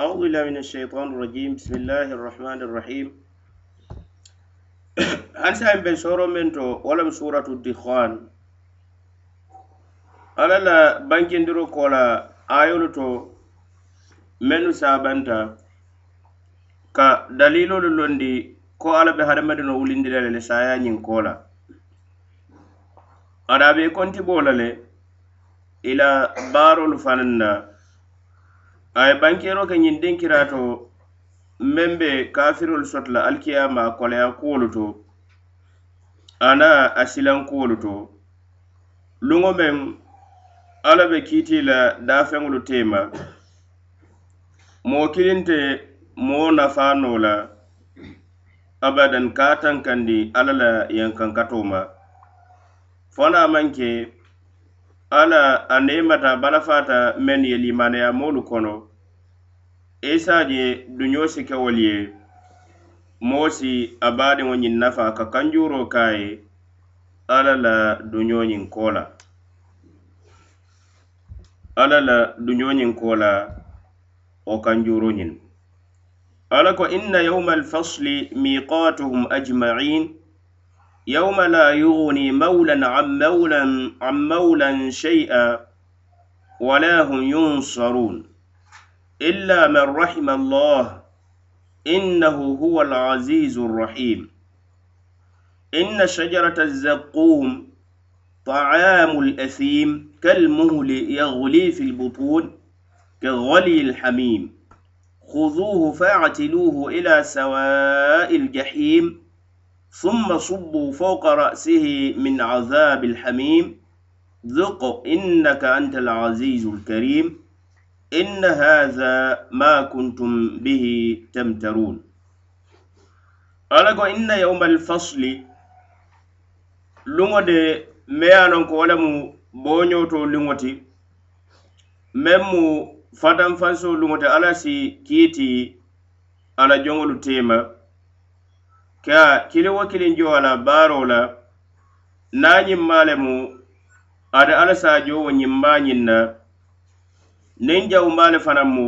أعوذ بالله من الشيطان الرجيم بسم الله الرحمن الرحيم هل سأل بن من تو ولم سورة الدخان ألا لا بانكين درو كولا آيول تو من سابنتا كا دليل للندي كو ألا بهرمد نولين دلال لسايا نين كولا أرابي كنت بولا إلى بارو الفننا aye bankero ke ñin dinkira to men be kafirol sotla alkiyama koleya kuwolu to ana a silankuwolu to luŋo meŋ alla be kiiti la dafeŋolu tema moo kilinte moo nafano la abadan ka tankandi alla la yankankato ma fona manke alla a nemata balafata men ye limaneyamolu kono isa je duño si kewol ye moo si a baadiŋo ñiŋ nafa ka kanjuuro ka a ye alla la duñooñiŋ koo la alla la duñooñiŋ koo la o kanjuuro ñiŋ alla ko inna yawma alfasli miqatuhum ajmain يوم لا يغني مولا عن مولا عن مولا شيئا ولا هم ينصرون إلا من رحم الله إنه هو العزيز الرحيم إن شجرة الزقوم طعام الأثيم كالمهل يغلي في البطون كغلي الحميم خذوه فاعتلوه إلى سواء الجحيم ثم صبوا فوق رأسه من عذاب الحميم ذق إنك أنت العزيز الكريم إن هذا ما كنتم به تمترون ألقوا إن يوم الفصل لمد ميانون كولم بونيوتو لمتي مم فتن فانسو لمد على سي كيتي على جنغل تيما كا كيلي وكيلين جو على بارولا نانيم مالمو ada alasa jowo ñimmañin na nin jawumaale fanaŋ mu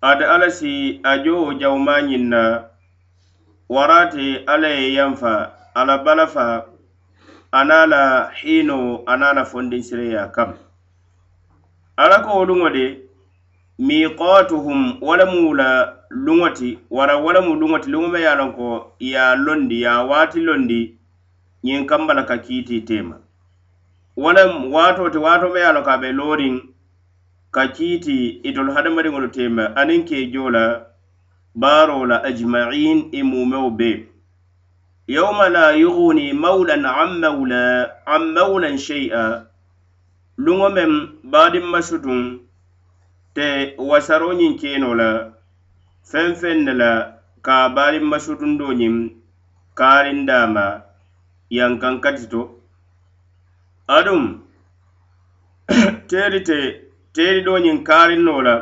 ate alla si a jowo jawumaa ñiŋ na warate alla ye yanfa ala balafa ana la hiino ana la fondin sireya kam alla ko wo luŋo de miikatuhum walemu la luŋoti wara walemu luŋoti luŋo ma ye loŋ ko ye londi ye a waati londi ñiŋ kambala ka kiiti tema walem waato ti waato ma ye loŋ ko a be looriŋ ka kiiti itolu e hadamadiŋolu teema aniŋ kee joo la baaro la ajmain i e mumeo bee yawma la yuguni mawlan an mawla an mawlan shay'a luŋo meŋ baadiŋ masutuŋ te wasaroñiŋ keno la feŋ feŋ ne la ka baadiŋ masutundoñiŋ kaarindaama yankankati to aduŋ teeri te teeri do ñiŋ kaarin no la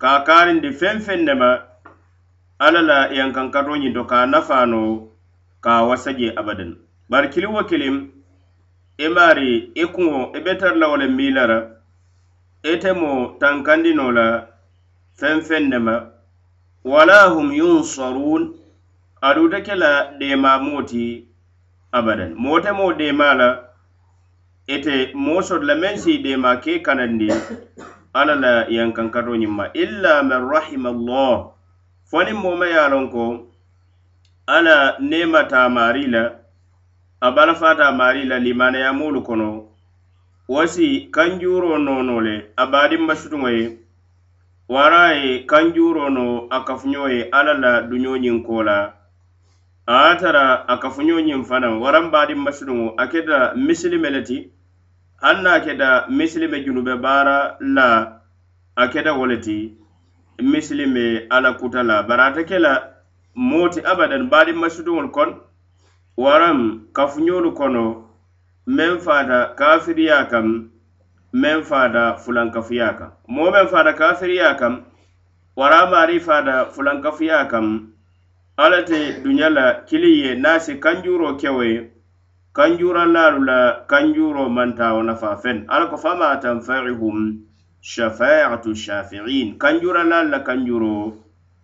ka a kaarindi feŋ feŋ nema alla la yankankato ñiŋ to ka a nafaa no ka a wasa je abadan bari kili wo kiliŋ i e maari i e kuŋo i e be tara la wo le miilara ite mo tankandi no la feŋ feŋ nema wala hum yunsarun aduute ke la deemaamoo ti abadan moo te moo deemaa la ite moo soto la meŋ si deemaa kei kanandi alla la yankankatoñiŋ ma illa man rahima llah foniŋ moma ye loŋ ko alla nema taa maari la a balafaata maari la limanayamoolu kono wasi kanjuuro nono le a baadiŋ basutuŋo ye wara ye kanjuuro no a kafuño ye alla la duñoñiŋ ko la a tara a kafuñoñiŋ fanaŋ waraŋ baadiŋ basutuŋo a keta misilime le ti hal na keda misilime junube baara la a keda woleti misilime ala kuta la bari ate kela moti abadan baadin masuduŋolu kono waram kafuñolu kono meŋ faata kafiriya kam meŋ faata fulankafuya kam moo meŋ faata kafiriya kam wara maari faata fulankafuya kam alla te duña la kili ye naasi kanjuuro kewoye kanjura laalu la kanjuro manta wo nafa feŋ ala ko fama tanfaihum shafaatu shafiin kanjura laalu la kanjuro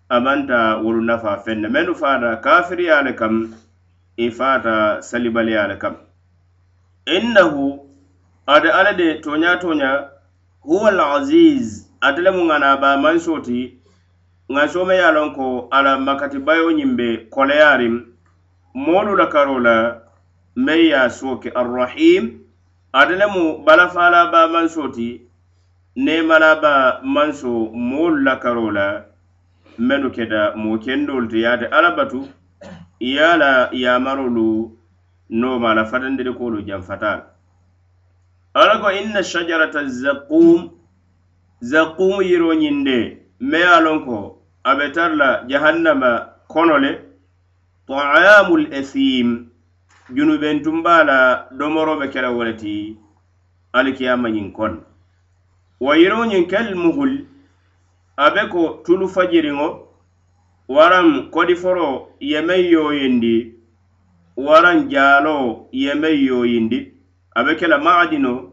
a manta wolu nafa feŋ ne mennu faata kafiriya le kam i e faata salibaliya le kam innahu ate ala de toña toña huwa alazise ate le mu ŋana ba mansoti ŋansome ye lon ko ala makati bayo ñiŋ be koleyariŋ moolu la karo la meŋ ye a suo ke arrahim ate lemu balafaalaba maŋ soti nemalaba maŋ so moolu la karo la mennu keta moo kendoolu te yaate alla batu ye a la yamarolu nooma la fatandiri koolu janfata la alla ko inna sajarata zakum zakum yiro ñinde me ye a loŋ ko a be tara la jahannama kono le taamul ethim junuben tumba la domorobe kela woleti alikiyamañin kon wa yiroñin kel muhul abe ko tulu fajiriŋo waran kodiforo yemen yoyindi waran jalo yemen yoyindi abe kela maadino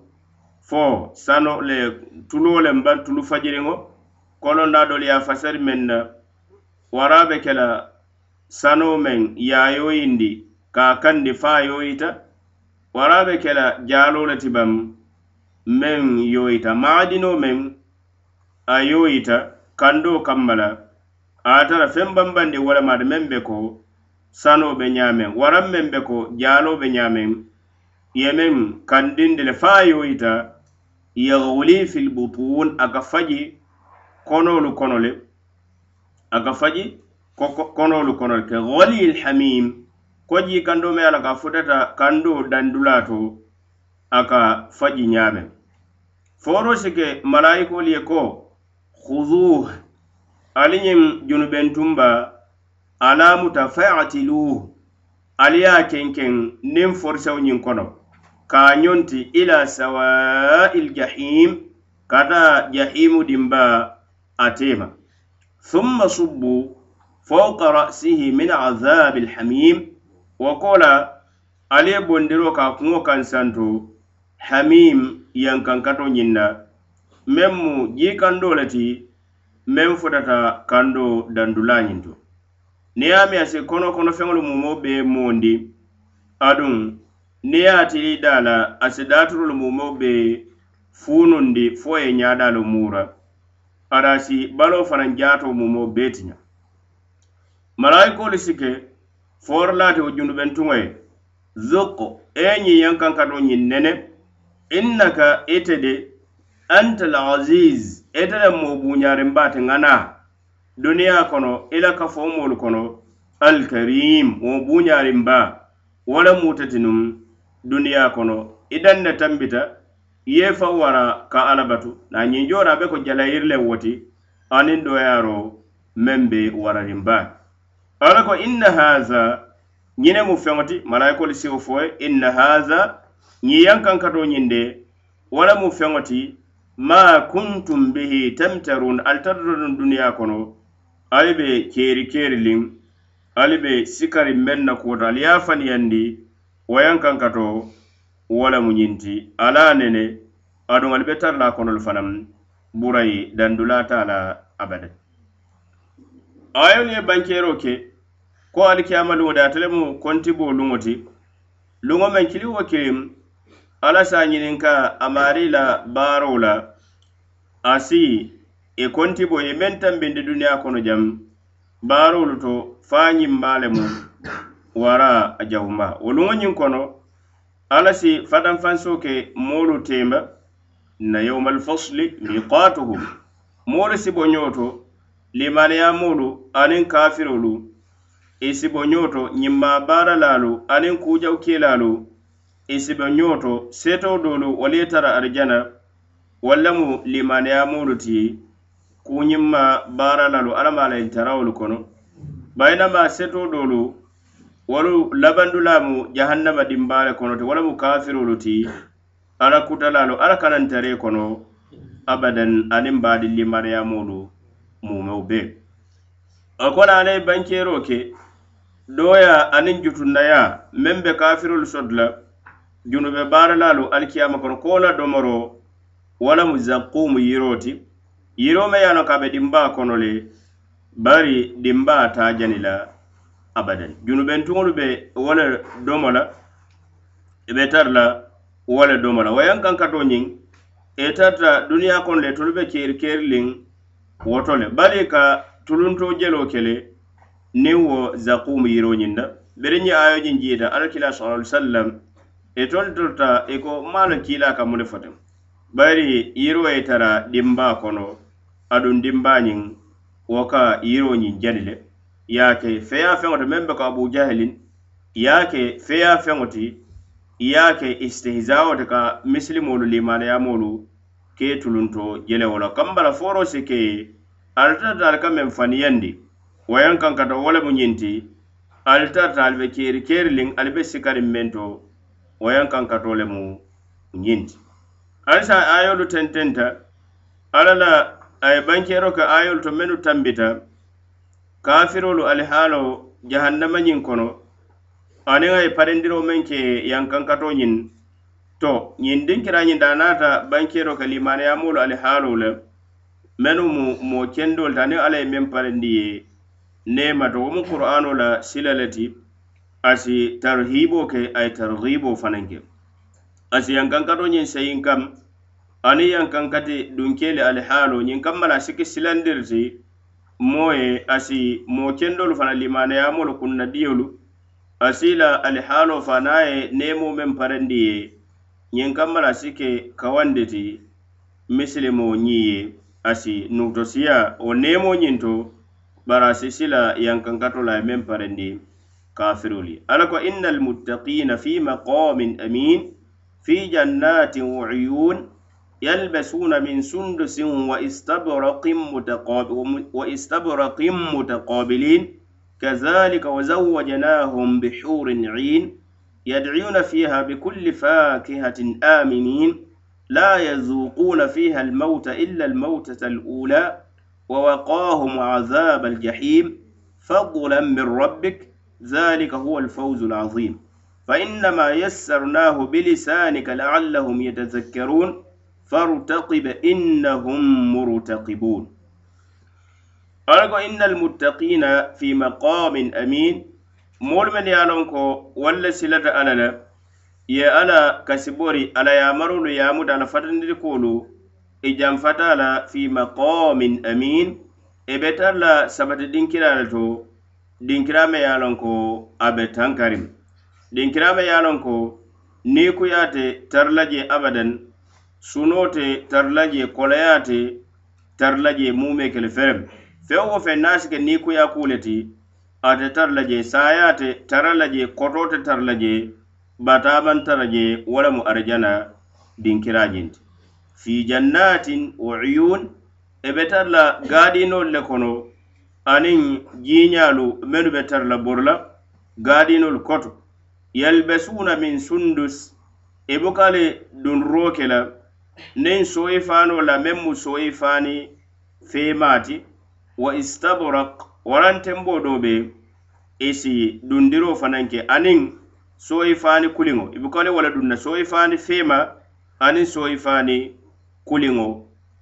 fo sano le tulo le mban tulu fajiriŋo kolonda doliya fasari men na warabe kela sano men yayoyindi ka kandi faa yoyita waraabe kela jaalo le ti bam meŋ yoyita maadino meŋ a yoyita kando kamma la atara feŋ bambandi walamaata meŋ be ko sano be ñaameŋ waraŋ meŋ be ko jaalo be ñaameŋ ye meŋ kandindi le faa yoyita yaghuli fil butun aka faji konolu kono le aka faji ko konolu kono le ke ghali lhamim ko, koji kando me ala ka futata kando dandula to aka faji nyame foro sike malaiko liye ko khudhu alinyim junuben tumba alamuta fa'atilu aliya kenken nim forsaw nyin kono ka nyonti ila sawa'il jahim kata jahimu dimba atema thumma subbu fawqa ra'sihi min azabil hamim wo ko la ali ye bondiro ka kuŋo kaŋ santo hamim yankankato ñiŋ na meŋ mu jii kandoo le ti meŋ futata kando dandulaa ñiŋ to niŋ ye a miŋ a si kono kono feŋolu mumo be moondi aduŋ niŋ ye a tili daa la a si daaturolu mumo be fuunundi fo ye ñaadaalu muura ada si baloo fanaŋ jaato mumo bee ti ña malaikoolu si ke forlaati wo junduɓen tuŋo ye zokko e ñiŋ yaŋ kaŋ ka to ñiŋ nene innaka ite de anta laziz ite le moo buñarin baati ŋana duniya kono i la kafomolu kono alkarim wo buñarin ba wo le mutetinum duniya kono i daŋ ne tambita ye faŋ wara ka alla batu na ñiŋ joora a be ko jalayiri len woti aniŋ doyaaro meŋ be wararin baati ala ko inna haza ñine mu feŋoti malaikolu siwo foye inna haza ñiyan kan kato ñinde wala mu feŋoti ma kuntum bihi tamtarun altatodon duniya kono ali be keri kerilin ali be sikari men na kuwoto ali ye faniyandi wayan kan kato wala mu ñinti ala nene aduŋ ali be tarla konolu fanaŋ burayi dandulata la abada ayo ni e bankero ke ko alikiyama luŋo de ate le mu kontiboo luŋo ti luŋo meŋ kili wo kilim alla si a ñininka amari la baaro la a si e kontibo ye meŋ tambindi duniya kono jam baarolu to fa a ñimma le mu wara a jawuma wo luŋo ñiŋ kono alla si fadanfanso ke moolu temba na yawmalfasli miqatuhum moolu si bo ñoo to limaniyamolu aniŋ kafirolu isibo ñoto ñimma baara laalu aniŋ kujaw kiilaalu isibo ñoto seto dolu wolu ye tara arijana wallamu limaniyamolu ti kuñimma baara laalu allama la tarawolu kono bayinama seto dolu wolu labandulamu jahannama dimbaale kono ti wallamu kafirolu ti ala kutalaalu alla kanantare kono abadan aniŋ baadi limaniyamolu mumew be a kono alaye bankero ke doya aniŋ jutunnaya meŋ be kafirolu sodu la junube baaralalu alikiyama kono kola domoro walamu zakumu yiro ti yiro me ye a no ka be dimba kono le bari dimba ta jani la abadan junuben tuŋolu be wole domo la be tara la wole domo la wayaŋ kaŋ ka to ñiŋ e tarta duniya kono le tolu be keri keriliŋ woto le bari ka tuluntoo jeloo kele niŋ wo zakum yiro ñiŋ da beriŋ ye ayo ñiŋ jiita alakila sa ali sallam itolu e tota i e ko maalo kiila ka mu le fote bari yiro ye tara dimbaa kono aduŋ dimbaa ñiŋ wo ka yiro ñiŋ jani le ye a ke feyaa feŋo ti meŋ be ko abujahilin ye a ke feyaa feŋo ti ye a ke istihizawo ti ka misilimoolu limaaleyaamoolu ke tulunto jelewolo kambala foro si ke altatal ka men faniyandi wayaŋ kaŋ kata wo le mu ñinti altarta al be keeri keeriliŋ ali be sikariŋ meŋ to wayaŋ kaŋ kato le mu ñinti alisa ayolu tententa alla la a ye bankero ke ayolu to mennu tambita kafirolu ali haalo jahannamañiŋ kono aniŋ a ye parindiro meŋ ke yaŋ kaŋ kato ñiŋ to ñiŋ dinkira ñiŋ da naata bankero ka limaneyamoolu ali haalo le menu mu moo kendoolu ta aniŋ alla ye meŋ parindi ye neemato wo mu qur'ano la sila le ti asi tarhiboo ke a ye tarhiboo fanaŋ ke asi yankankato ñiŋ sayin kam aniŋ yankankati dunkeele ali haalo ñiŋ kamma la siki silandiri ti moo ye asi moo kendoolu fana limaneyamoolu kunna diyolu asi la ali haalo fa naŋ a ye neemoo meŋ parindi ye ñiŋ kammala si ke kawande ti misilimo ñiŋ ye asi nuktosiya wo neemo ñiŋ to bara si sila yankankato la meŋ parendi kafirul ala ko inna almuttaqina fi maqamin amin fi jannatin wa uyun yalbasuna min sundusin wa istabraqin mutaqabilin kadhalika wazawajnahum bihurin 'in يدعون فيها بكل فاكهة آمنين لا يذوقون فيها الموت إلا الموتة الأولى ووقاهم عذاب الجحيم فضلا من ربك ذلك هو الفوز العظيم فإنما يسرناه بلسانك لعلهم يتذكرون فارتقب إنهم مرتقبون أرجو إن المتقين في مقام أمين moolu men ye a lon ko walla silata alla le ye alla kasibori alla yamarolu yamuta ala fatandiri koolu i janfata la fi maqamin amin e be tar la sabati dinkira le to dinkirame ye a lon ko a be tankarim dinkirame ye a lon ko ni kuyate tar la je abadan sunote tar la je kolayate tar la je mume kele ferem fewo fe nasike ni kuya kuleti ate tara la jee saayaate tara la jee kotoote tara la jee bataaban tara jee wala mu arjana dinkiraajinti fi jannaatin wa uyun e be tara la gaadiinolu le kono aniŋ jiiñaalu menu be tara la borla gaadiinolu koto yalbesuuna min sundus e buka le dunroo ke la niŋ sooyifaano la meŋ mu sooyifaani feemaati wa istabrak waranteŋ boo doo bee isi dundiro fananke aniŋ sooyi faani kuliŋo i buka le wala dunna sooyi faani feema aniŋ sooyi faani kuliŋo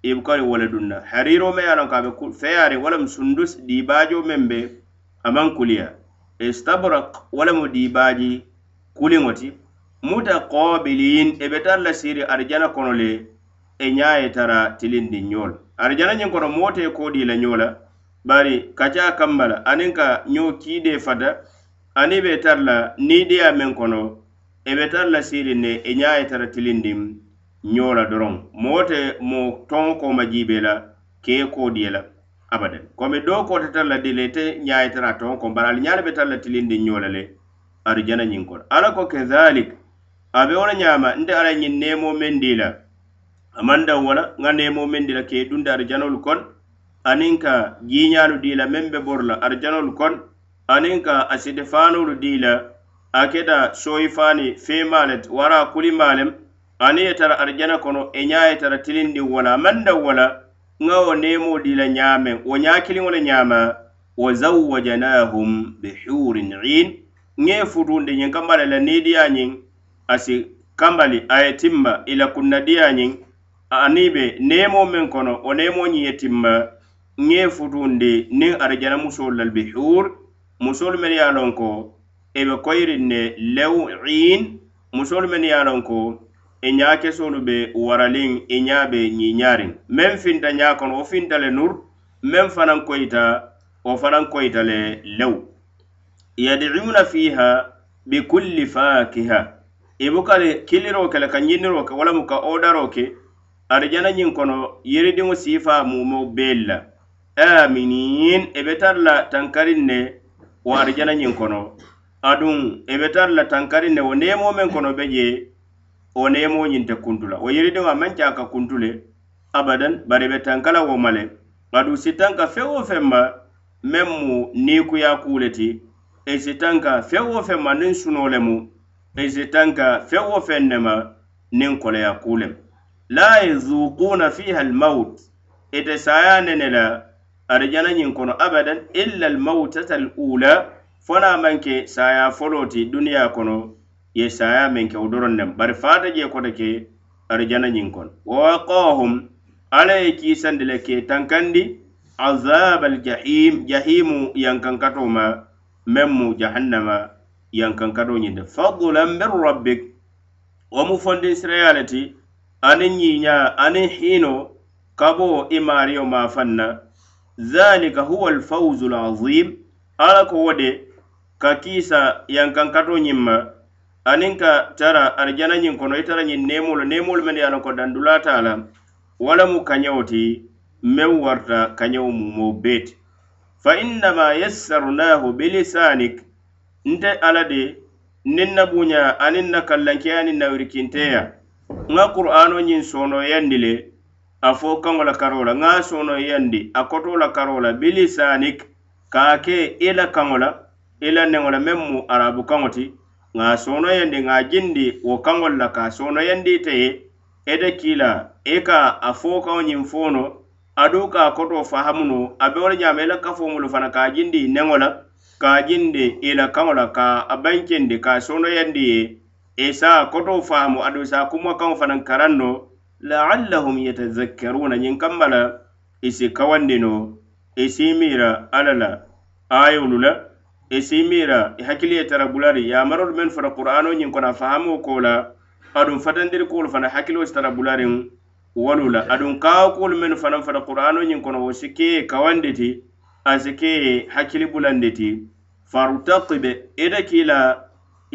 i buka le wala dunna hariro me ye a loŋka a be feyaari wala mu sundus diibaajo meŋ be a maŋ kuliya istabrak wala mu diibaaji kuliŋo ti mutakobiliin e be tara la siiri arijana kono le e ñaa ye tara tilindi ñoo la arijana ñiŋ kono moo te koodii la ñoo la bari kaca kambala aniŋ ka ñoo kiidee fata ani be tara la niidiyaa meŋ kono e be tara la siiriŋ ne i ñaa ye tara tilindiŋ ñoo la doroŋ moo te mo toŋo koma jiibee la kee koodiye la abada komi doo koote tara la dile ite ñaa ye tara a toŋo kom bari ali ñaa le be tara la tilindiŋ ñoo la le arijana ñiŋ kono ala ko kezalik a be wo le ñaama nte ala ñiŋ neemoo meŋ dii la a maŋ daŋ wala nŋa neemoo meŋ di la kee dunde arijanolu kono aniŋ ka jiiñaalu dii la meŋ be boru la arijanolu kono aniŋ ka asidifaanolu dii la a keta sooyifaani feemaa le wara kulimaa lem aniŋ ye tara arijana kono e ñaa ye tara tilindiŋ wo la a maŋ daŋ wo la nŋa wo neemoo dii la ñaameŋ wo ñaa kiliŋo le ñaama wa zawajanahum bihurin iin ŋe futundi ñiŋ kambale la niidiyaañiŋ asi kambali a ye timma ì la kunnadiyaañiŋ aniŋ be neemoo meŋ kono wo neemoo ñiŋ ye timma ŋe futundi niŋ arijana musol lal be hur musolu men ye lon ko e be koyirin ne lew in musolu men ye lon ko i e ña kesolu be waraliŋ i e ña be ñiñarin men finta ña kono wo finta le nur men fanaŋ koyita wo fanaŋ koyita le lew yadiuna fiha bikulli fakiha i e buka kiliro ke le ka ñinniro ke wala mu ka odaro ke arijana ñiŋ kono yiridiŋo siifa mumo beelu la aminin e be tara la tankarin ne wo arijananin kono aduŋ e be tara la tankarin ne wo neemo meŋ kono be je wo neemo ñinte kuntula wo yiridiŋo a maŋ caaka kuntule abadan bari be tankala wo male adu sitanka feŋ wo feŋ ma meŋ mu niikuya kuleti e sitanka feŋ wo feŋ ma niŋ suno le mu e sitanka feŋ wo feŋ ne ma niŋ koleya kulem la yezukuna fiha almaut ite saya nene la ada janañin kono abadan illa almautata alula fona manke saya foloti duniya kono ye saya menke wodoron nem bari fata je kota ke ada janañin kono wawaqahum ala ye kisandi le ke tankandi azab aljahim jahimu yankankatoma men mu jahannama yankankato ñinde fadlan min rabbik wo mu fondin sirayaleti anin ñiña anin hino kabo imariyo ma fanna zalika huwa alfawzu alazim ala ko wo de ka kiisa yankankato ñiŋ ma aniŋ ka tara arijana ñiŋ kono itara tara ñiŋ neemolu men mennu ye a loŋ ko dandulata a la wo lemu kañewo ti meŋ warta kañewo mumoo bee ti fa innama yassarnahu bilisanik nte ala de niŋ na buña aniŋ na kallankeya aniŋ na wirikinteya nŋa qur'ano ñiŋ soonoyandi le a fo kaŋola karola ŋa sono yandi a kotola karola bilisanik ka ke ila kaŋola ila neŋola meŋ mu arabu kaŋo ti ŋa sono yandi ŋa jindi wo kaŋol la ka sono yandi te ye ete kila i e ka a fo kaŋo ñiŋ fono adu ka koto fahamunu a be wo le ñaama ila kafo mulu fana ka jindi neŋo la ka jindi ila kaŋo la ka a bankendi ka sono yandi ye i e sa koto fahamu adu sa kumo kaŋo fanaŋ karaŋ no laallahum yatazakkaruna ñiŋ kamma la isi kawandi no isi miira alla la ayolu la isi miira i hakkili ye tara bulari yamarolu meŋ fana qur'ano ñiŋ kono a fahamo ko la aduŋ fatandiri koolu fana hakkilo si tara bulariŋ walu la aduŋ kaakoolu meŋ fanaŋ fana qur'ano ñiŋ kono wo si keye kawandi ti a si keye hakkili bulandi ti farutakibe ite kii la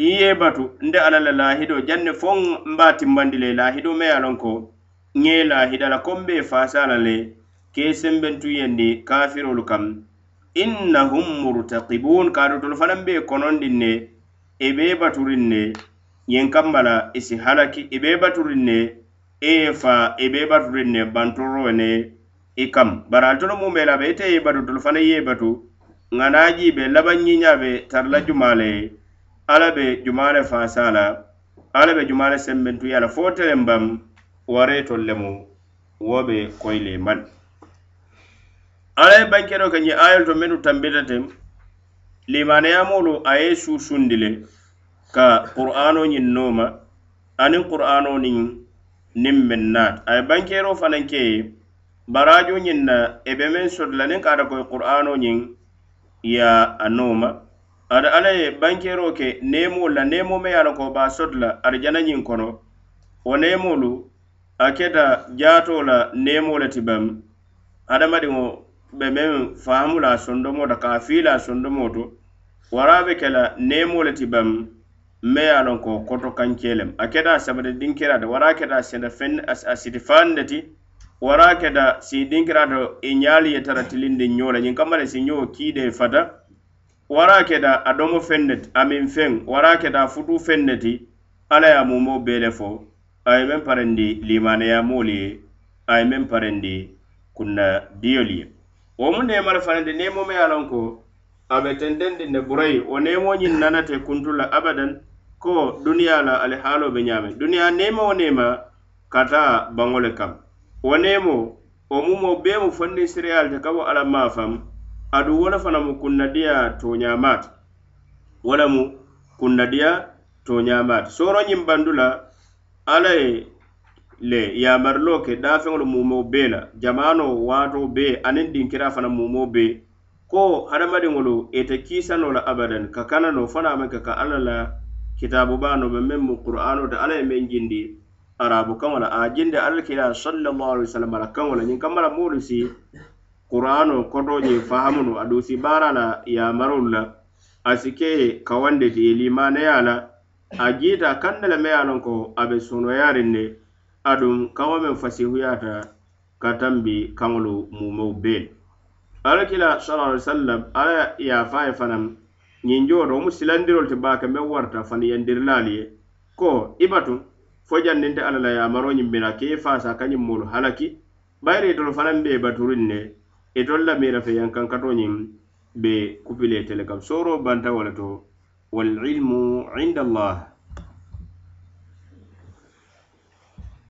i ye batu nde alla la lahido janne foŋ mbe timbandi la i lahido ma ye lon ko ŋela hidala kombe fasala le ke sembentu yendi kafirolu kam innahum murtakibun kadotolu fanaŋ be kononɗin ne e be baturin ne yen kambala isi e halaki i e be baturin ne e ye fa i e be baturin ne bantoro ne i kam bari altolu mu be labe ite ye batu tolu fanaŋ ye batu ŋa naji be laban ɲiɲabe tarila jumale ye ala be jumale fasa la ala be jumale sembentuya la fo telen bam waretol lemu wo ɓe koyle man alaye bankeno ke ñi ayol to menu tambitatem limaneyamolu a ye susundi le ka qur'ano ñin noma aniŋ qur'ano niŋ niŋ meŋ naata aye bankero fanaŋ keye barajo ñin na e be meŋ soti la niŋ kaata koye qur'ano ñiŋ ya a noma ada ala ye bankero ke nemo la nemo me ye a la ko ba soti la arijana ñiŋ kono wo nemolu a keta jaato la neemo le ti bam hadamadiŋo be meŋ faamu la sondomo to ka a fii la sondomo to waraa be ke la neemo le ti bam me ye a loŋ ko koto kanke lem a keta a sabati dinkira ti waraa keta a sinta feŋ a siti faani le ti waraa keta si dinkira to i ñaali ye tara tilindi ñoo le ñiŋ kamma le si ñoo kiidee fata waraa keta a domo feŋ ne ti a miŋ feŋ waraa keta a futu feŋ ne ti alla ye a mumo bee le fo ay men parendi limaneya moolu ye ay men parendi kunna diyolu ye wo mu neemal fanandi neemo me alon ko a be tentendi ne burayi wo neemoñin nanate kuntula abadan ko duniya la ali haalo be ñaame duniya neema wo neema kata baŋole kam wo neemo wo mumo bee mu fondi sirialte ka bo ala maafam adu wo le fana mu kunna diya toñamaata wo le mu kunna diya toñamaata sooroñin bandu la ala ye le yamarilo ke daafeŋolu mumo bee la jamano waatoo bee aniŋ dinkira fana mumo bee ko hadamadiŋolu ite kiisano la abadan ka kana no fana ma ka ka alla la kitabu baano be meŋ mu qur'ano te alla ye meŋ jindi arabu kaŋo la a jindi alla kila sallallahu alaihi wasallam ala kaŋo la ñiŋ kamma la moolu si qur'ano koto je fahamunu aduŋ si baara la yamarolu la a si ke kawande ti ye limaneya la a jiita kaŋ ne le meya loŋ ko a be sonoyariŋ ne aduŋ kaŋo meŋ fasihuyaata ka taŋ bi kaŋolu mumow bee le alakila sala alai sallam alla yaafa ye fanaŋ ñinjoodo wo mu silandirolu ti baake meŋ warata fani yandirilaalu ye ko i batu fo janninte alla la yamaroñiŋ bina ke i faasa ka ñiŋ moolu halaki bayiri itolu fanaŋ be baturiŋ ne itolu la miira fe yankankatoñiŋ be kupile tele kam sooro banta wo le to والعلم عند الله